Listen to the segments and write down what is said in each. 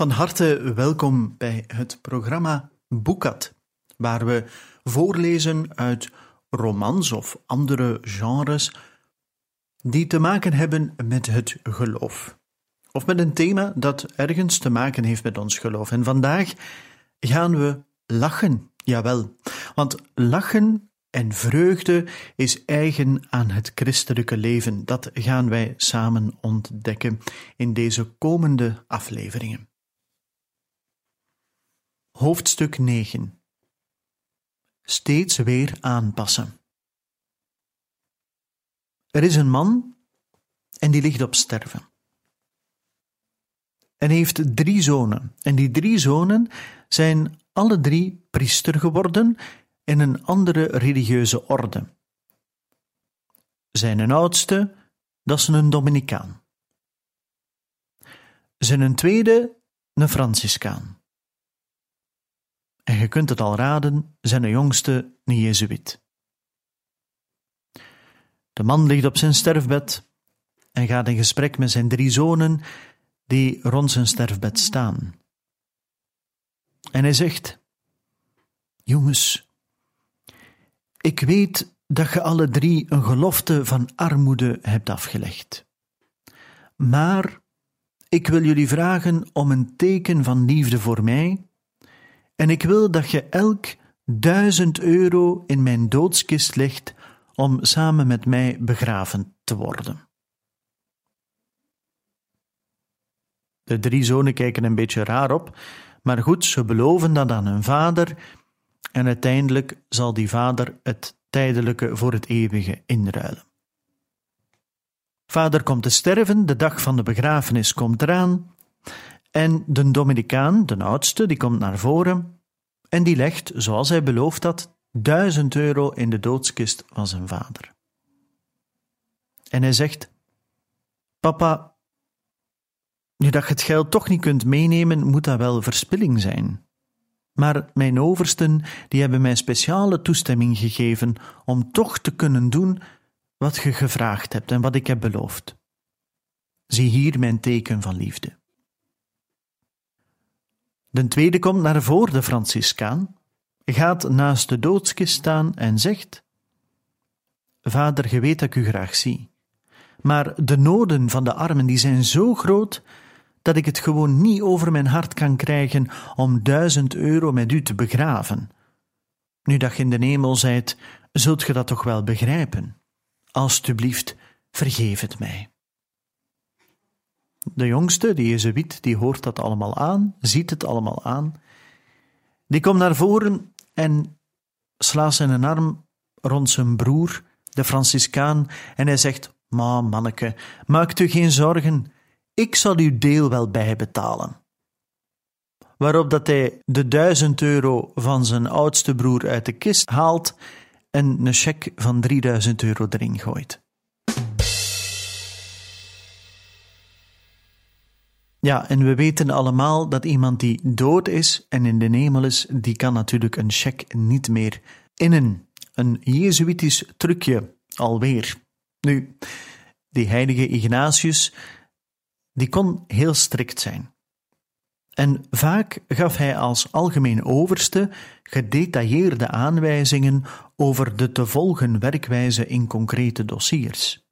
Van harte welkom bij het programma Boekat, waar we voorlezen uit romans of andere genres die te maken hebben met het geloof. Of met een thema dat ergens te maken heeft met ons geloof. En vandaag gaan we lachen, jawel. Want lachen en vreugde is eigen aan het christelijke leven. Dat gaan wij samen ontdekken in deze komende afleveringen. Hoofdstuk 9 Steeds weer aanpassen. Er is een man en die ligt op sterven. En heeft drie zonen. En die drie zonen zijn alle drie priester geworden in een andere religieuze orde. Zijn oudste, dat is een Dominicaan. Zijn tweede, een Franciscaan. En je kunt het al raden, zijn jongste een Jezuïet. De man ligt op zijn sterfbed en gaat in gesprek met zijn drie zonen die rond zijn sterfbed staan. En hij zegt: Jongens, ik weet dat je alle drie een gelofte van armoede hebt afgelegd. Maar ik wil jullie vragen om een teken van liefde voor mij en ik wil dat je elk duizend euro in mijn doodskist legt om samen met mij begraven te worden. De drie zonen kijken een beetje raar op, maar goed, ze beloven dat aan hun vader en uiteindelijk zal die vader het tijdelijke voor het eeuwige inruilen. Vader komt te sterven, de dag van de begrafenis komt eraan en de Dominicaan, de oudste, die komt naar voren en die legt, zoals hij beloofd had, duizend euro in de doodskist van zijn vader. En hij zegt: Papa, nu dat je het geld toch niet kunt meenemen, moet dat wel verspilling zijn. Maar mijn oversten die hebben mij speciale toestemming gegeven om toch te kunnen doen wat je gevraagd hebt en wat ik heb beloofd. Zie hier mijn teken van liefde. De tweede komt naar voren, de Franciscaan, gaat naast de doodskist staan en zegt: Vader, je weet dat ik u graag zie, maar de noden van de armen die zijn zo groot dat ik het gewoon niet over mijn hart kan krijgen om duizend euro met u te begraven. Nu dat je in de hemel zijt, zult je dat toch wel begrijpen. Alsjeblieft, vergeef het mij. De jongste, die Jezuïet, die hoort dat allemaal aan, ziet het allemaal aan. Die komt naar voren en slaat zijn arm rond zijn broer, de Franciscaan, en hij zegt: Ma, manneke, maak u geen zorgen, ik zal uw deel wel bijbetalen. Waarop dat hij de duizend euro van zijn oudste broer uit de kist haalt en een cheque van 3000 euro erin gooit. Ja, en we weten allemaal dat iemand die dood is en in de hemel is, die kan natuurlijk een cheque niet meer innen. Een Jezuïtisch trucje, alweer. Nu, die heilige Ignatius, die kon heel strikt zijn. En vaak gaf hij als algemeen overste gedetailleerde aanwijzingen over de te volgen werkwijze in concrete dossiers.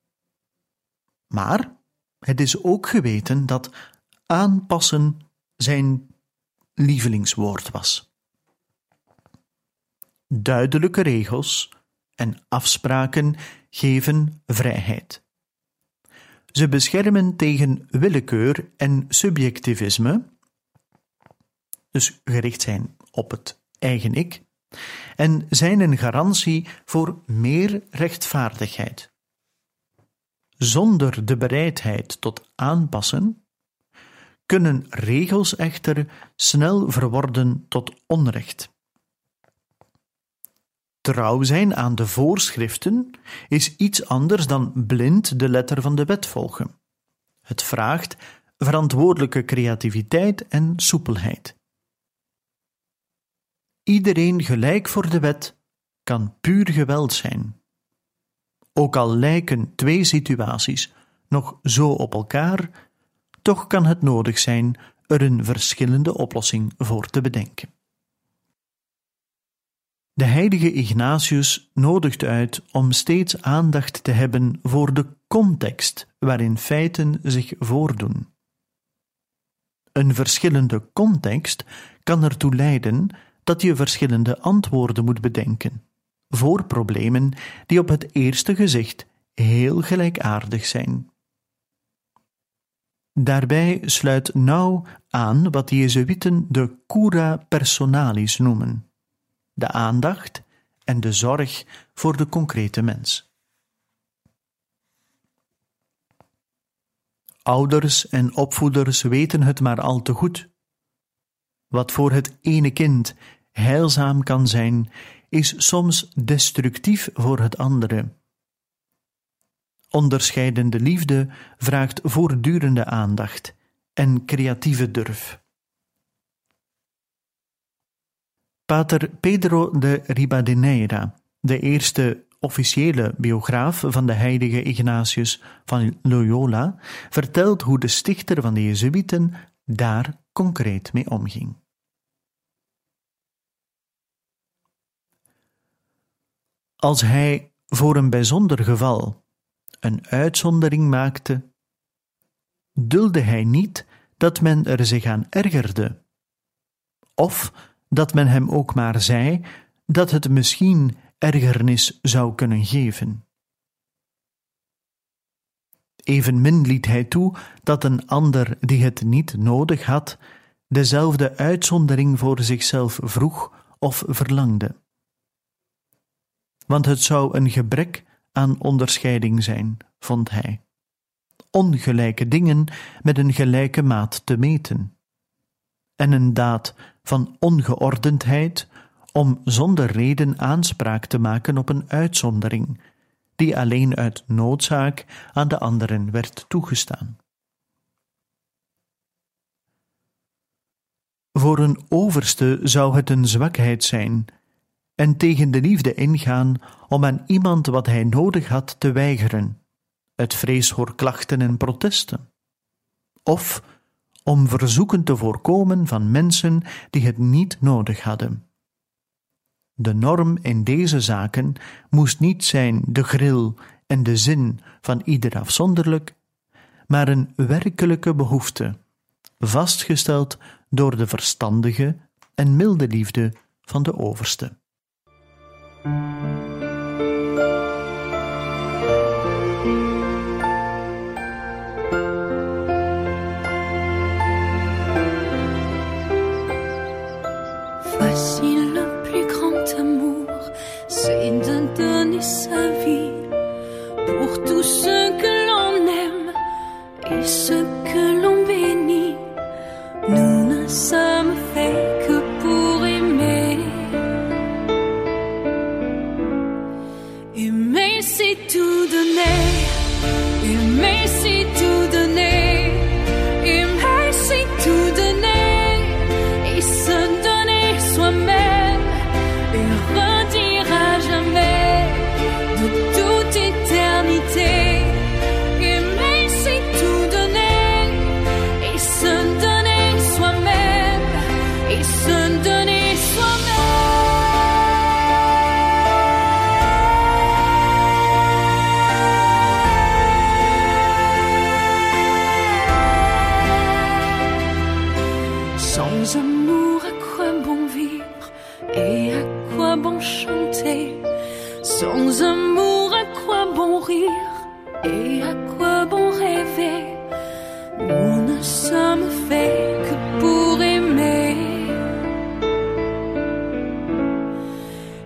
Maar het is ook geweten dat aanpassen zijn lievelingswoord was. Duidelijke regels en afspraken geven vrijheid. Ze beschermen tegen willekeur en subjectivisme, dus gericht zijn op het eigen ik, en zijn een garantie voor meer rechtvaardigheid. zonder de bereidheid tot aanpassen, kunnen regels echter snel verworden tot onrecht. Trouw zijn aan de voorschriften is iets anders dan blind de letter van de wet volgen. Het vraagt verantwoordelijke creativiteit en soepelheid. Iedereen gelijk voor de wet kan puur geweld zijn. Ook al lijken twee situaties nog zo op elkaar, toch kan het nodig zijn er een verschillende oplossing voor te bedenken. De heilige Ignatius nodigt uit om steeds aandacht te hebben voor de context waarin feiten zich voordoen. Een verschillende context kan ertoe leiden dat je verschillende antwoorden moet bedenken voor problemen die op het eerste gezicht heel gelijkaardig zijn. Daarbij sluit nauw aan wat de Jezuïten de cura personalis noemen, de aandacht en de zorg voor de concrete mens. Ouders en opvoeders weten het maar al te goed. Wat voor het ene kind heilzaam kan zijn, is soms destructief voor het andere. Onderscheidende liefde vraagt voortdurende aandacht en creatieve durf. Pater Pedro de Ribadeneira, de eerste officiële biograaf van de heilige Ignatius van Loyola, vertelt hoe de stichter van de Jezuïeten daar concreet mee omging. Als hij voor een bijzonder geval een uitzondering maakte, dulde hij niet dat men er zich aan ergerde, of dat men hem ook maar zei dat het misschien ergernis zou kunnen geven. Evenmin liet hij toe dat een ander die het niet nodig had, dezelfde uitzondering voor zichzelf vroeg of verlangde. Want het zou een gebrek aan onderscheiding zijn, vond hij. Ongelijke dingen met een gelijke maat te meten. En een daad van ongeordendheid om zonder reden aanspraak te maken op een uitzondering, die alleen uit noodzaak aan de anderen werd toegestaan. Voor een overste zou het een zwakheid zijn en tegen de liefde ingaan om aan iemand wat hij nodig had te weigeren, uit vrees voor klachten en protesten, of om verzoeken te voorkomen van mensen die het niet nodig hadden. De norm in deze zaken moest niet zijn de gril en de zin van ieder afzonderlijk, maar een werkelijke behoefte, vastgesteld door de verstandige en milde liefde van de overste. Facile le plus grand amour, c'est de donner sa vie pour tous ceux que l'on aime et ceux.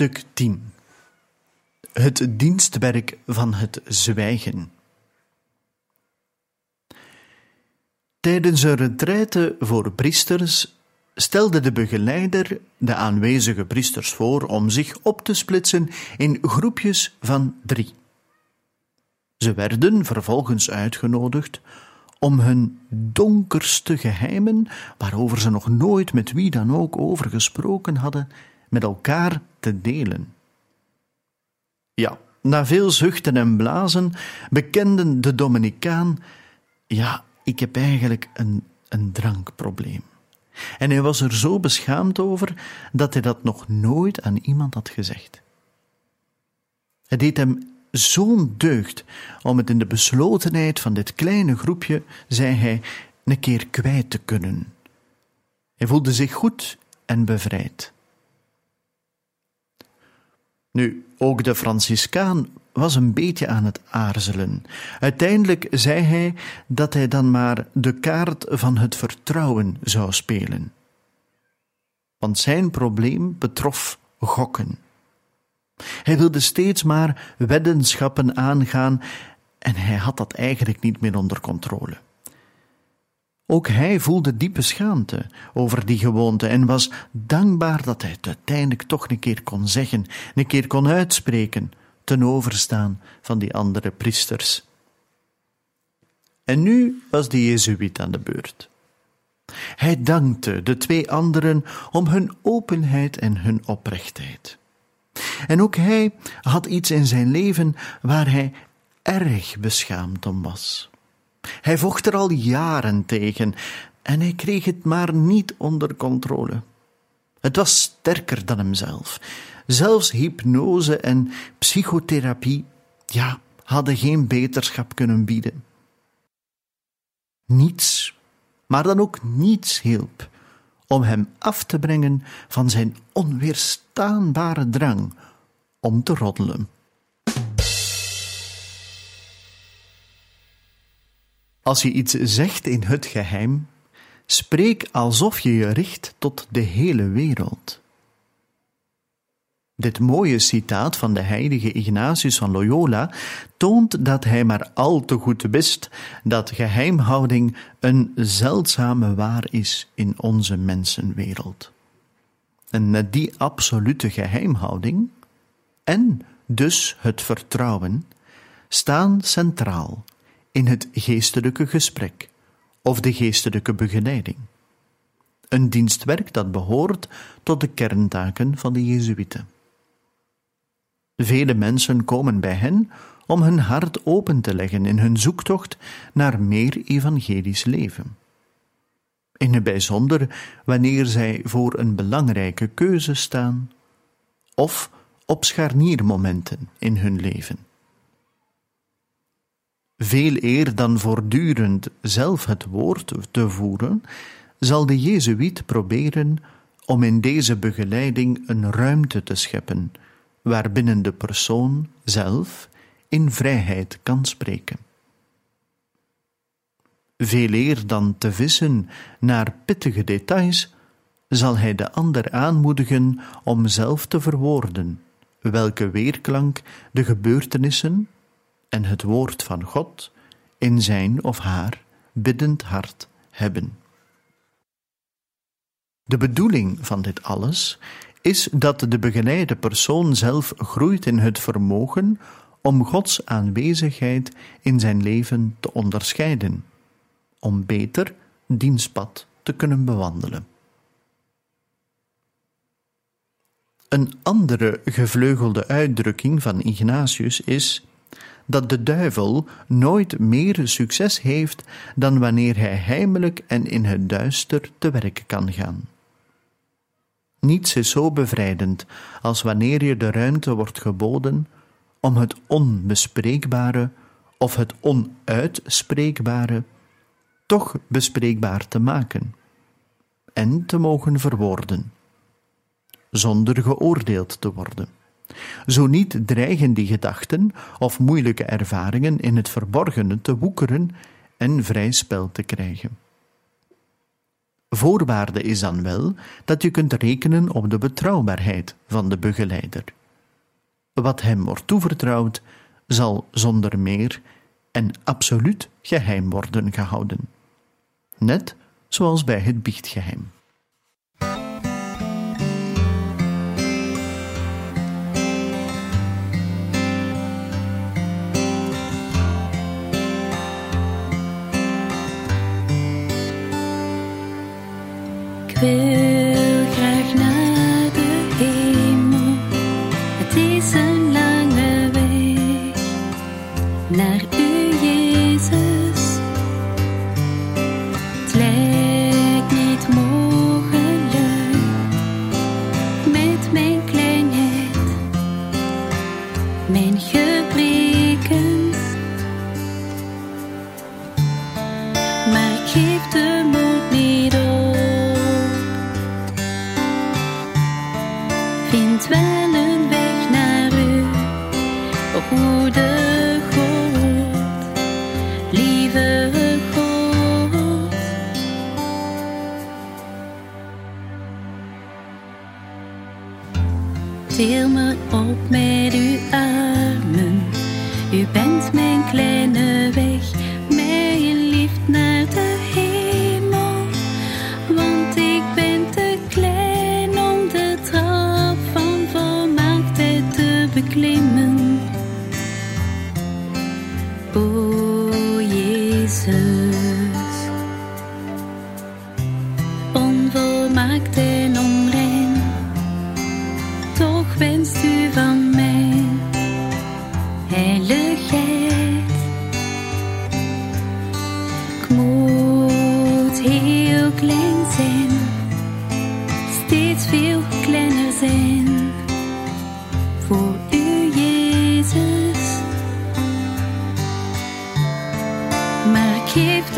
Hoofdstuk 10 Het dienstwerk van het zwijgen. Tijdens een retraite voor priesters stelde de begeleider de aanwezige priesters voor om zich op te splitsen in groepjes van drie. Ze werden vervolgens uitgenodigd om hun donkerste geheimen, waarover ze nog nooit met wie dan ook over gesproken hadden, met elkaar te delen. Ja, na veel zuchten en blazen bekenden de Dominicaan: Ja, ik heb eigenlijk een, een drankprobleem. En hij was er zo beschaamd over dat hij dat nog nooit aan iemand had gezegd. Het deed hem zo'n deugd om het in de beslotenheid van dit kleine groepje, zei hij, een keer kwijt te kunnen. Hij voelde zich goed en bevrijd. Nu, ook de Franciscaan was een beetje aan het aarzelen. Uiteindelijk zei hij dat hij dan maar de kaart van het vertrouwen zou spelen. Want zijn probleem betrof gokken. Hij wilde steeds maar weddenschappen aangaan en hij had dat eigenlijk niet meer onder controle. Ook hij voelde diepe schaamte over die gewoonte en was dankbaar dat hij het uiteindelijk toch een keer kon zeggen, een keer kon uitspreken, ten overstaan van die andere priesters. En nu was de Jezuïet aan de beurt. Hij dankte de twee anderen om hun openheid en hun oprechtheid. En ook hij had iets in zijn leven waar hij erg beschaamd om was. Hij vocht er al jaren tegen en hij kreeg het maar niet onder controle. Het was sterker dan hemzelf. Zelfs hypnose en psychotherapie, ja, hadden geen beterschap kunnen bieden. Niets, maar dan ook niets hielp om hem af te brengen van zijn onweerstaanbare drang om te roddelen. Als je iets zegt in het geheim, spreek alsof je je richt tot de hele wereld. Dit mooie citaat van de heilige Ignatius van Loyola toont dat hij maar al te goed wist dat geheimhouding een zeldzame waar is in onze mensenwereld. En met die absolute geheimhouding, en dus het vertrouwen, staan centraal in het geestelijke gesprek of de geestelijke begeleiding. Een dienstwerk dat behoort tot de kerntaken van de Jezuïeten. Vele mensen komen bij hen om hun hart open te leggen in hun zoektocht naar meer evangelisch leven. In het bijzonder wanneer zij voor een belangrijke keuze staan of op scharniermomenten in hun leven. Veel eer dan voortdurend zelf het woord te voeren, zal de Jezuïet proberen om in deze begeleiding een ruimte te scheppen, waarbinnen de persoon zelf in vrijheid kan spreken. Veel eer dan te vissen naar pittige details, zal hij de ander aanmoedigen om zelf te verwoorden welke weerklank de gebeurtenissen en het woord van God in zijn of haar biddend hart hebben. De bedoeling van dit alles is dat de begeleide persoon zelf groeit in het vermogen om Gods aanwezigheid in zijn leven te onderscheiden, om beter dienstpad te kunnen bewandelen. Een andere gevleugelde uitdrukking van Ignatius is dat de duivel nooit meer succes heeft dan wanneer hij heimelijk en in het duister te werk kan gaan. Niets is zo bevrijdend als wanneer je de ruimte wordt geboden om het onbespreekbare of het onuitspreekbare toch bespreekbaar te maken en te mogen verwoorden, zonder geoordeeld te worden. Zo niet dreigen die gedachten of moeilijke ervaringen in het verborgene te woekeren en vrij spel te krijgen. Voorwaarde is dan wel dat je kunt rekenen op de betrouwbaarheid van de begeleider. Wat hem wordt toevertrouwd, zal zonder meer en absoluut geheim worden gehouden. Net zoals bij het biechtgeheim. Wil graag naar de hemel. Het is een lange weg naar u, Jezus. Het lijkt niet mogelijk met mijn kleinheid, mijn heel klein zijn, steeds veel kleiner zijn voor u, Jezus. Maar geef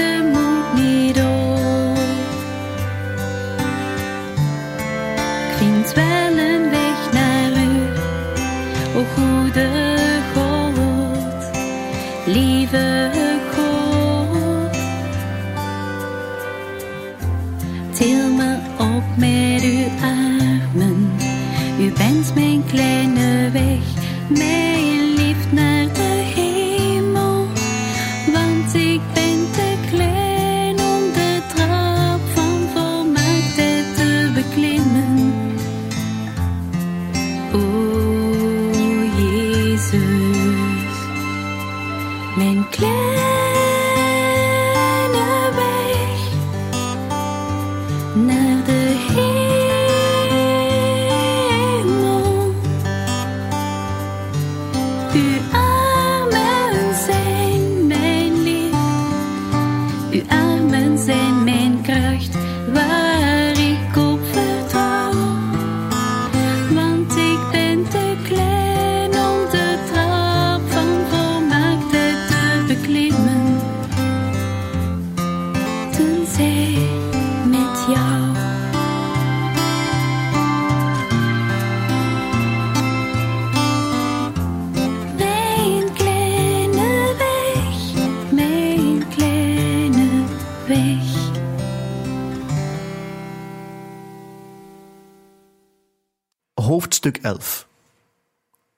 Hoofdstuk 11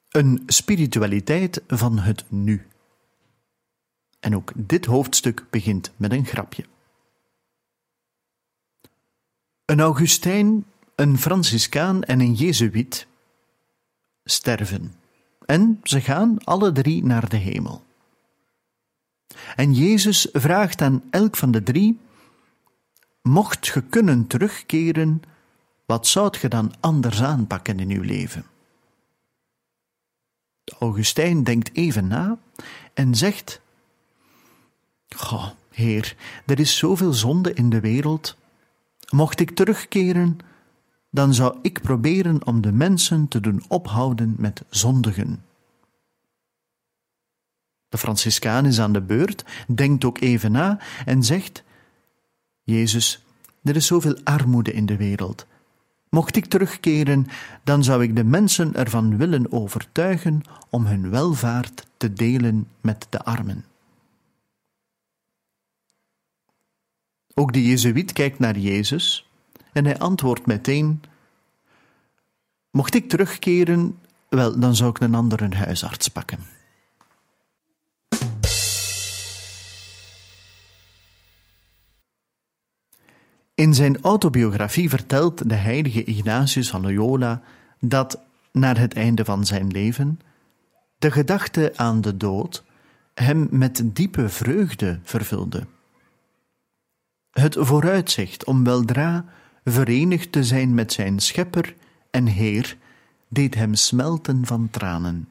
Een spiritualiteit van het nu. En ook dit hoofdstuk begint met een grapje. Een Augustijn, een Franciscaan en een Jezuïet sterven. En ze gaan alle drie naar de hemel. En Jezus vraagt aan elk van de drie: Mocht ge kunnen terugkeren, wat zou je dan anders aanpakken in uw leven? Augustijn denkt even na en zegt: Goh, Heer, er is zoveel zonde in de wereld. Mocht ik terugkeren, dan zou ik proberen om de mensen te doen ophouden met zondigen. De Franciscaan is aan de beurt, denkt ook even na en zegt: Jezus, er is zoveel armoede in de wereld. Mocht ik terugkeren, dan zou ik de mensen ervan willen overtuigen om hun welvaart te delen met de armen. Ook de Jezuïet kijkt naar Jezus en hij antwoordt meteen: Mocht ik terugkeren, wel, dan zou ik een andere huisarts pakken. In zijn autobiografie vertelt de heilige Ignatius van Loyola dat, naar het einde van zijn leven, de gedachte aan de dood hem met diepe vreugde vervulde. Het vooruitzicht om weldra verenigd te zijn met zijn schepper en Heer deed hem smelten van tranen.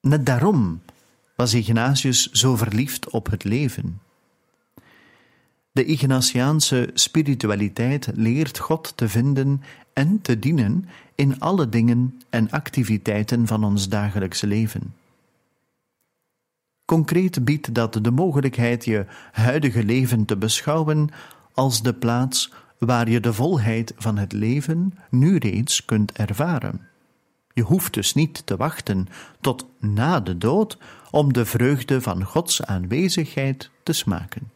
Net daarom was Ignatius zo verliefd op het leven. De Ignatiaanse spiritualiteit leert God te vinden en te dienen in alle dingen en activiteiten van ons dagelijkse leven. Concreet biedt dat de mogelijkheid je huidige leven te beschouwen als de plaats waar je de volheid van het leven nu reeds kunt ervaren. Je hoeft dus niet te wachten tot na de dood om de vreugde van Gods aanwezigheid te smaken.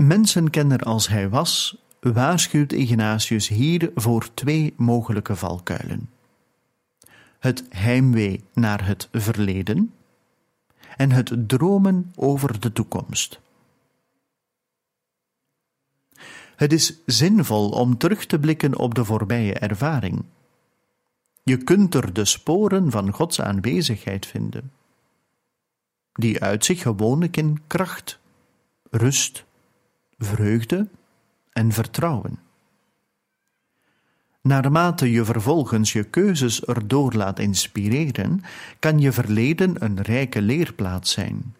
Mensenkenner als hij was, waarschuwt Ignatius hier voor twee mogelijke valkuilen: het heimwee naar het verleden en het dromen over de toekomst. Het is zinvol om terug te blikken op de voorbije ervaring. Je kunt er de sporen van Gods aanwezigheid vinden. Die uit zich gewoonlijk in kracht, rust, vreugde en vertrouwen. Naarmate je vervolgens je keuzes erdoor laat inspireren, kan je verleden een rijke leerplaats zijn.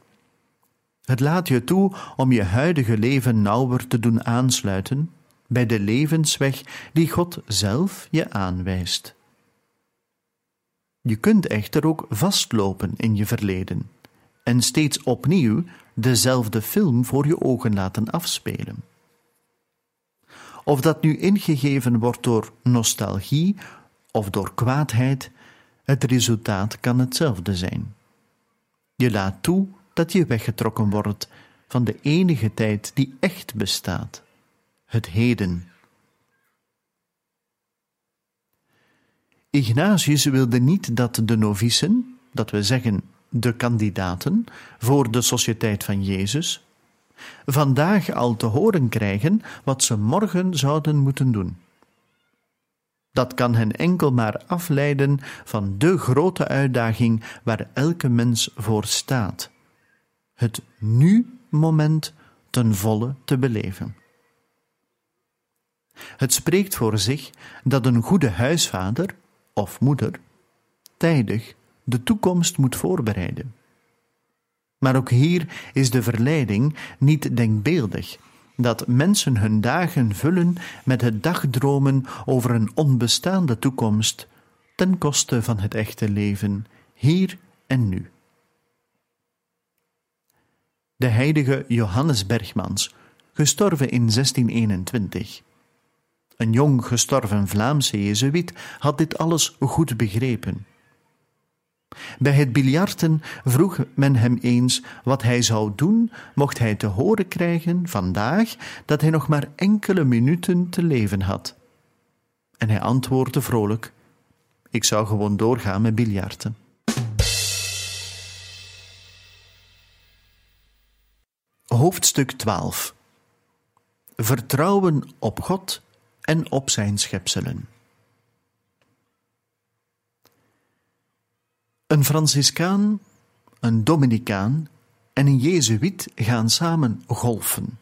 Het laat je toe om je huidige leven nauwer te doen aansluiten bij de levensweg die God zelf je aanwijst. Je kunt echter ook vastlopen in je verleden en steeds opnieuw dezelfde film voor je ogen laten afspelen. Of dat nu ingegeven wordt door nostalgie of door kwaadheid, het resultaat kan hetzelfde zijn. Je laat toe dat je weggetrokken wordt van de enige tijd die echt bestaat, het heden. Ignatius wilde niet dat de novicen, dat we zeggen de kandidaten voor de Sociëteit van Jezus, vandaag al te horen krijgen wat ze morgen zouden moeten doen. Dat kan hen enkel maar afleiden van de grote uitdaging waar elke mens voor staat: het nu-moment ten volle te beleven. Het spreekt voor zich dat een goede huisvader of moeder tijdig de toekomst moet voorbereiden. Maar ook hier is de verleiding niet denkbeeldig dat mensen hun dagen vullen met het dagdromen over een onbestaande toekomst ten koste van het echte leven, hier en nu. De heilige Johannes Bergmans, gestorven in 1621. Een jong gestorven Vlaamse Jezuïet had dit alles goed begrepen. Bij het biljarten vroeg men hem eens wat hij zou doen, mocht hij te horen krijgen vandaag dat hij nog maar enkele minuten te leven had. En hij antwoordde vrolijk: Ik zou gewoon doorgaan met biljarten. Hoofdstuk 12 Vertrouwen op God en op zijn schepselen. Een Franciscaan, een Dominicaan en een Jezuïet gaan samen golfen.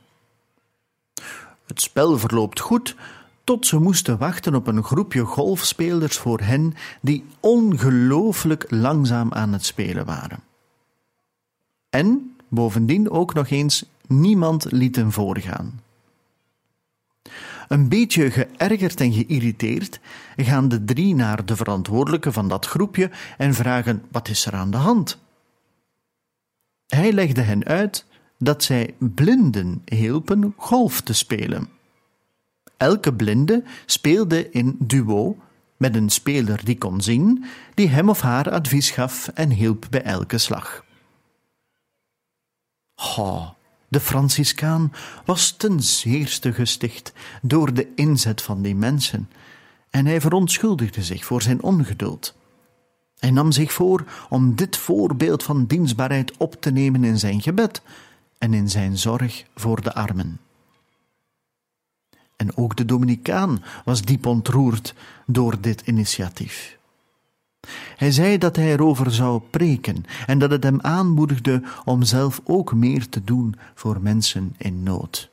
Het spel verloopt goed tot ze moesten wachten op een groepje golfspelers voor hen die ongelooflijk langzaam aan het spelen waren. En bovendien ook nog eens niemand liet hem voorgaan. Een beetje geërgerd en geïrriteerd gaan de drie naar de verantwoordelijke van dat groepje en vragen: wat is er aan de hand? Hij legde hen uit dat zij blinden hielpen golf te spelen. Elke blinde speelde in duo met een speler die kon zien, die hem of haar advies gaf en hielp bij elke slag. Ha, de Franciscaan was ten zeerste gesticht door de inzet van die mensen, en hij verontschuldigde zich voor zijn ongeduld. Hij nam zich voor om dit voorbeeld van dienstbaarheid op te nemen in zijn gebed en in zijn zorg voor de armen. En ook de Dominicaan was diep ontroerd door dit initiatief. Hij zei dat hij erover zou preken en dat het hem aanmoedigde om zelf ook meer te doen voor mensen in nood.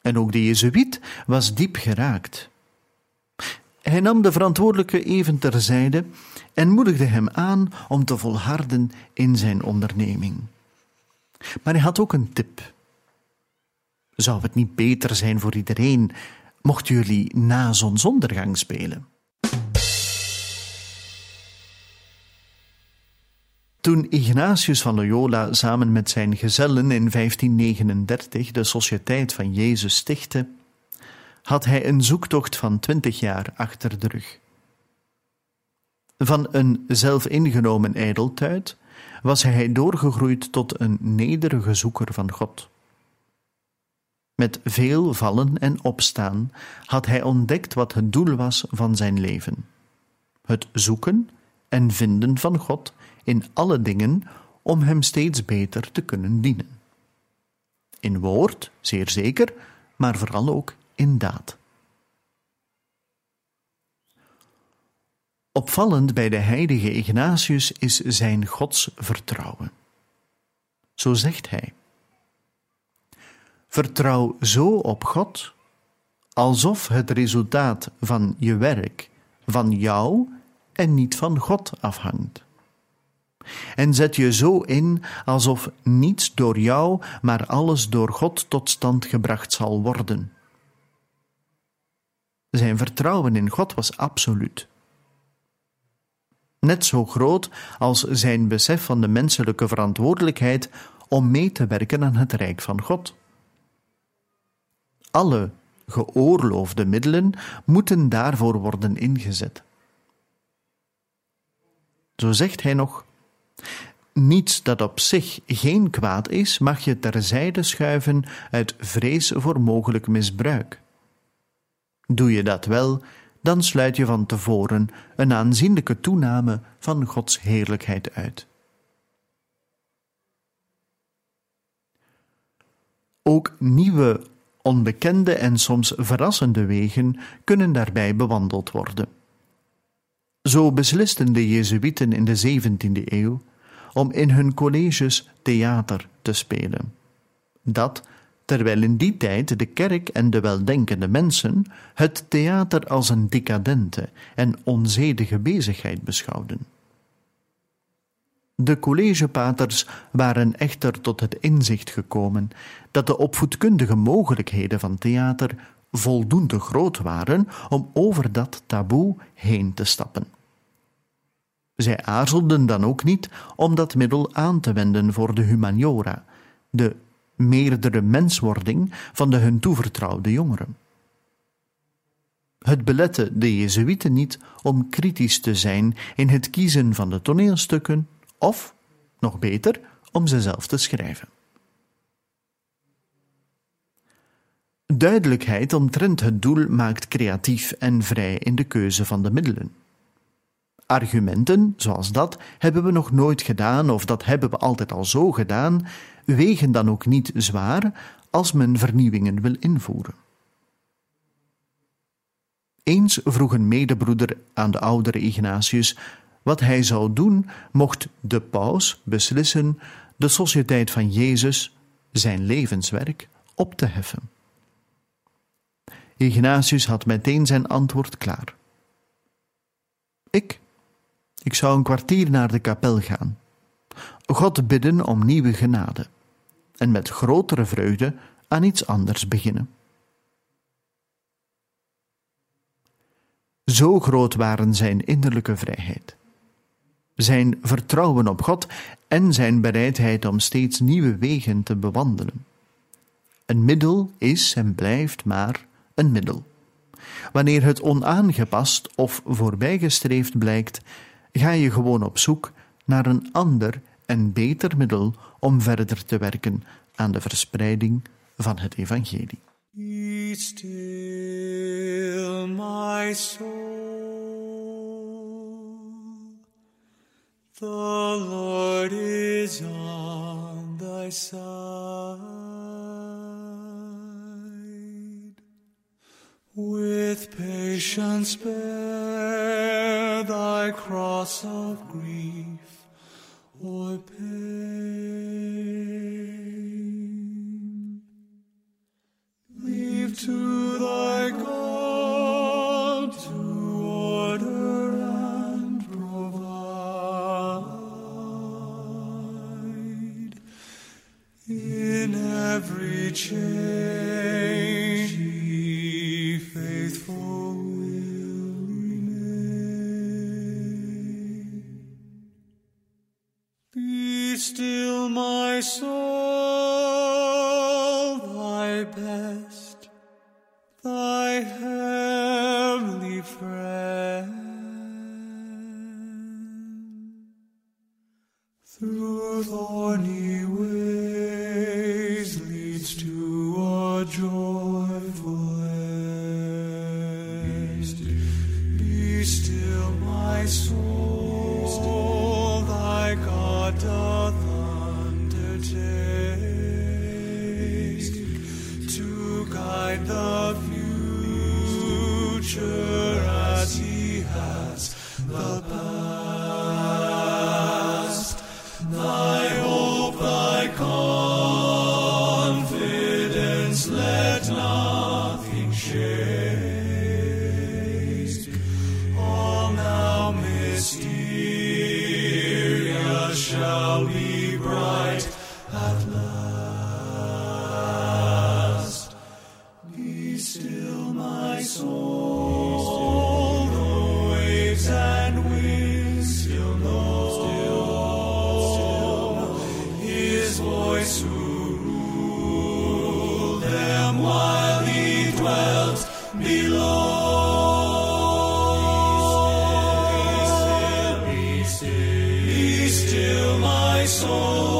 En ook de Jezuïet was diep geraakt. Hij nam de verantwoordelijke even terzijde en moedigde hem aan om te volharden in zijn onderneming. Maar hij had ook een tip. Zou het niet beter zijn voor iedereen mochten jullie na zonsondergang spelen? Toen Ignatius van Loyola samen met zijn gezellen in 1539 de Sociëteit van Jezus stichtte, had hij een zoektocht van twintig jaar achter de rug. Van een zelfingenomen ijdeltuit was hij doorgegroeid tot een nederige zoeker van God. Met veel vallen en opstaan had hij ontdekt wat het doel was van zijn leven: het zoeken en vinden van God in alle dingen om Hem steeds beter te kunnen dienen. In woord, zeer zeker, maar vooral ook in daad. Opvallend bij de heilige Ignatius is zijn godsvertrouwen. Zo zegt hij: Vertrouw zo op God, alsof het resultaat van je werk van jou en niet van God afhangt. En zet je zo in alsof niets door jou, maar alles door God tot stand gebracht zal worden. Zijn vertrouwen in God was absoluut. Net zo groot als zijn besef van de menselijke verantwoordelijkheid om mee te werken aan het rijk van God. Alle geoorloofde middelen moeten daarvoor worden ingezet. Zo zegt hij nog: Niets dat op zich geen kwaad is, mag je terzijde schuiven uit vrees voor mogelijk misbruik. Doe je dat wel, dan sluit je van tevoren een aanzienlijke toename van Gods heerlijkheid uit. Ook nieuwe, onbekende en soms verrassende wegen kunnen daarbij bewandeld worden. Zo beslisten de Jezuïeten in de 17e eeuw om in hun colleges theater te spelen. Dat terwijl in die tijd de kerk en de weldenkende mensen het theater als een decadente en onzedige bezigheid beschouwden. De collegepaters waren echter tot het inzicht gekomen dat de opvoedkundige mogelijkheden van theater voldoende groot waren om over dat taboe heen te stappen. Zij aarzelden dan ook niet om dat middel aan te wenden voor de humaniora, de meerdere menswording van de hun toevertrouwde jongeren. Het belette de Jezuïeten niet om kritisch te zijn in het kiezen van de toneelstukken of, nog beter, om ze zelf te schrijven. Duidelijkheid omtrent het doel maakt creatief en vrij in de keuze van de middelen. Argumenten zoals dat hebben we nog nooit gedaan of dat hebben we altijd al zo gedaan, wegen dan ook niet zwaar als men vernieuwingen wil invoeren. Eens vroeg een medebroeder aan de oudere Ignatius: wat hij zou doen mocht de paus beslissen de Sociëteit van Jezus, zijn levenswerk, op te heffen. Ignatius had meteen zijn antwoord klaar. Ik? Ik zou een kwartier naar de kapel gaan, God bidden om nieuwe genade en met grotere vreugde aan iets anders beginnen. Zo groot waren zijn innerlijke vrijheid, zijn vertrouwen op God en zijn bereidheid om steeds nieuwe wegen te bewandelen. Een middel is en blijft maar een middel. Wanneer het onaangepast of voorbijgestreefd blijkt, ga je gewoon op zoek naar een ander en beter middel om verder te werken aan de verspreiding van het evangelie. Be my soul. The Lord is on thy side. With patience bear thy cross of grief or pain. Leave to thy God to order and provide in every change. My soul, thy best, thy heavenly friend. Through thorny ways leads to a joyful end. Be still, my soul, soul.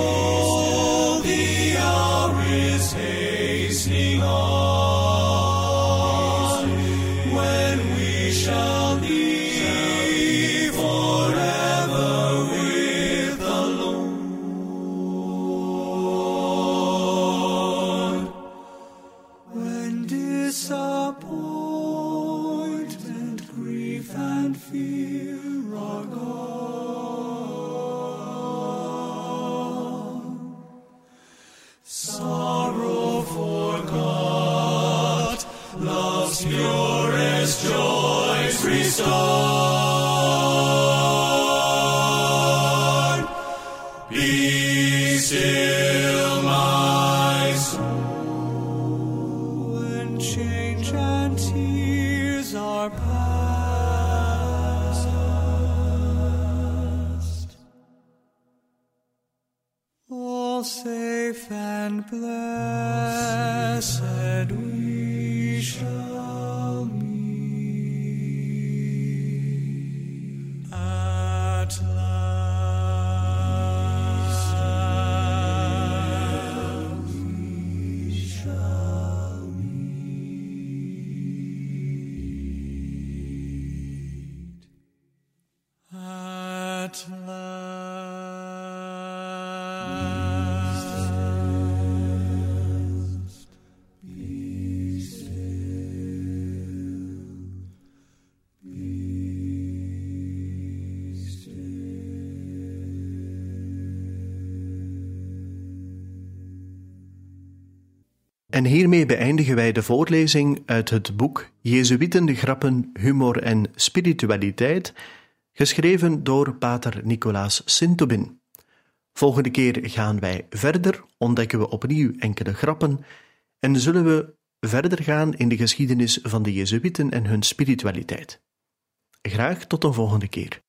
En hiermee beëindigen wij de voorlezing uit het boek Jezuïten, grappen, humor en spiritualiteit, geschreven door pater Nicolaas Sintobin. Volgende keer gaan wij verder, ontdekken we opnieuw enkele grappen en zullen we verder gaan in de geschiedenis van de Jezuïten en hun spiritualiteit. Graag tot een volgende keer.